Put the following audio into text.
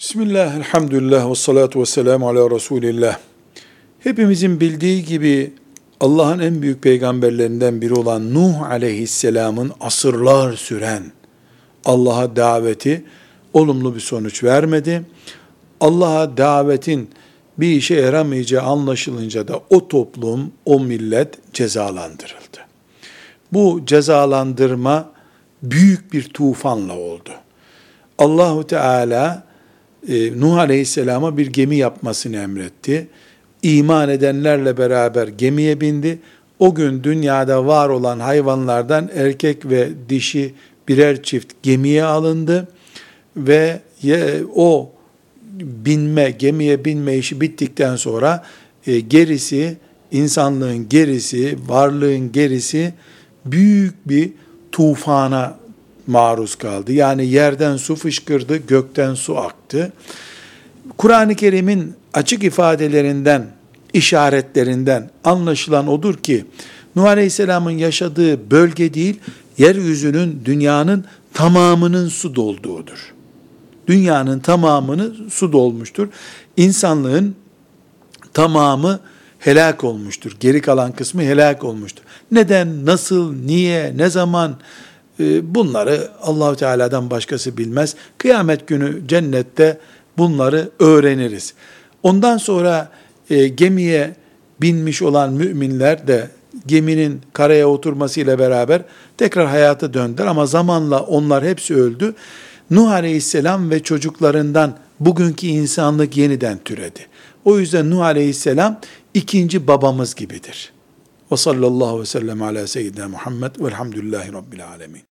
Bismillah, elhamdülillah ve salatu ve selamu ala Resulillah. Hepimizin bildiği gibi Allah'ın en büyük peygamberlerinden biri olan Nuh aleyhisselamın asırlar süren Allah'a daveti olumlu bir sonuç vermedi. Allah'a davetin bir işe yaramayacağı anlaşılınca da o toplum, o millet cezalandırıldı. Bu cezalandırma büyük bir tufanla oldu. Allahu Teala e, Nuh Aleyhisselam'a bir gemi yapmasını emretti. İman edenlerle beraber gemiye bindi. O gün dünyada var olan hayvanlardan erkek ve dişi birer çift gemiye alındı ve o binme, gemiye binme işi bittikten sonra e, gerisi, insanlığın gerisi, varlığın gerisi büyük bir tufana maruz kaldı. Yani yerden su fışkırdı, gökten su aktı. Kur'an-ı Kerim'in açık ifadelerinden, işaretlerinden anlaşılan odur ki, Nuh Aleyhisselam'ın yaşadığı bölge değil, yeryüzünün, dünyanın tamamının su dolduğudur. Dünyanın tamamını su dolmuştur. İnsanlığın tamamı helak olmuştur. Geri kalan kısmı helak olmuştur. Neden, nasıl, niye, ne zaman bunları Allahu Teala'dan başkası bilmez. Kıyamet günü cennette bunları öğreniriz. Ondan sonra e, gemiye binmiş olan müminler de geminin karaya oturmasıyla beraber tekrar hayata döndüler ama zamanla onlar hepsi öldü. Nuh Aleyhisselam ve çocuklarından bugünkü insanlık yeniden türedi. O yüzden Nuh Aleyhisselam ikinci babamız gibidir. Ve sallallahu aleyhi ve sellem ala seyyidina Muhammed velhamdülillahi rabbil alemin.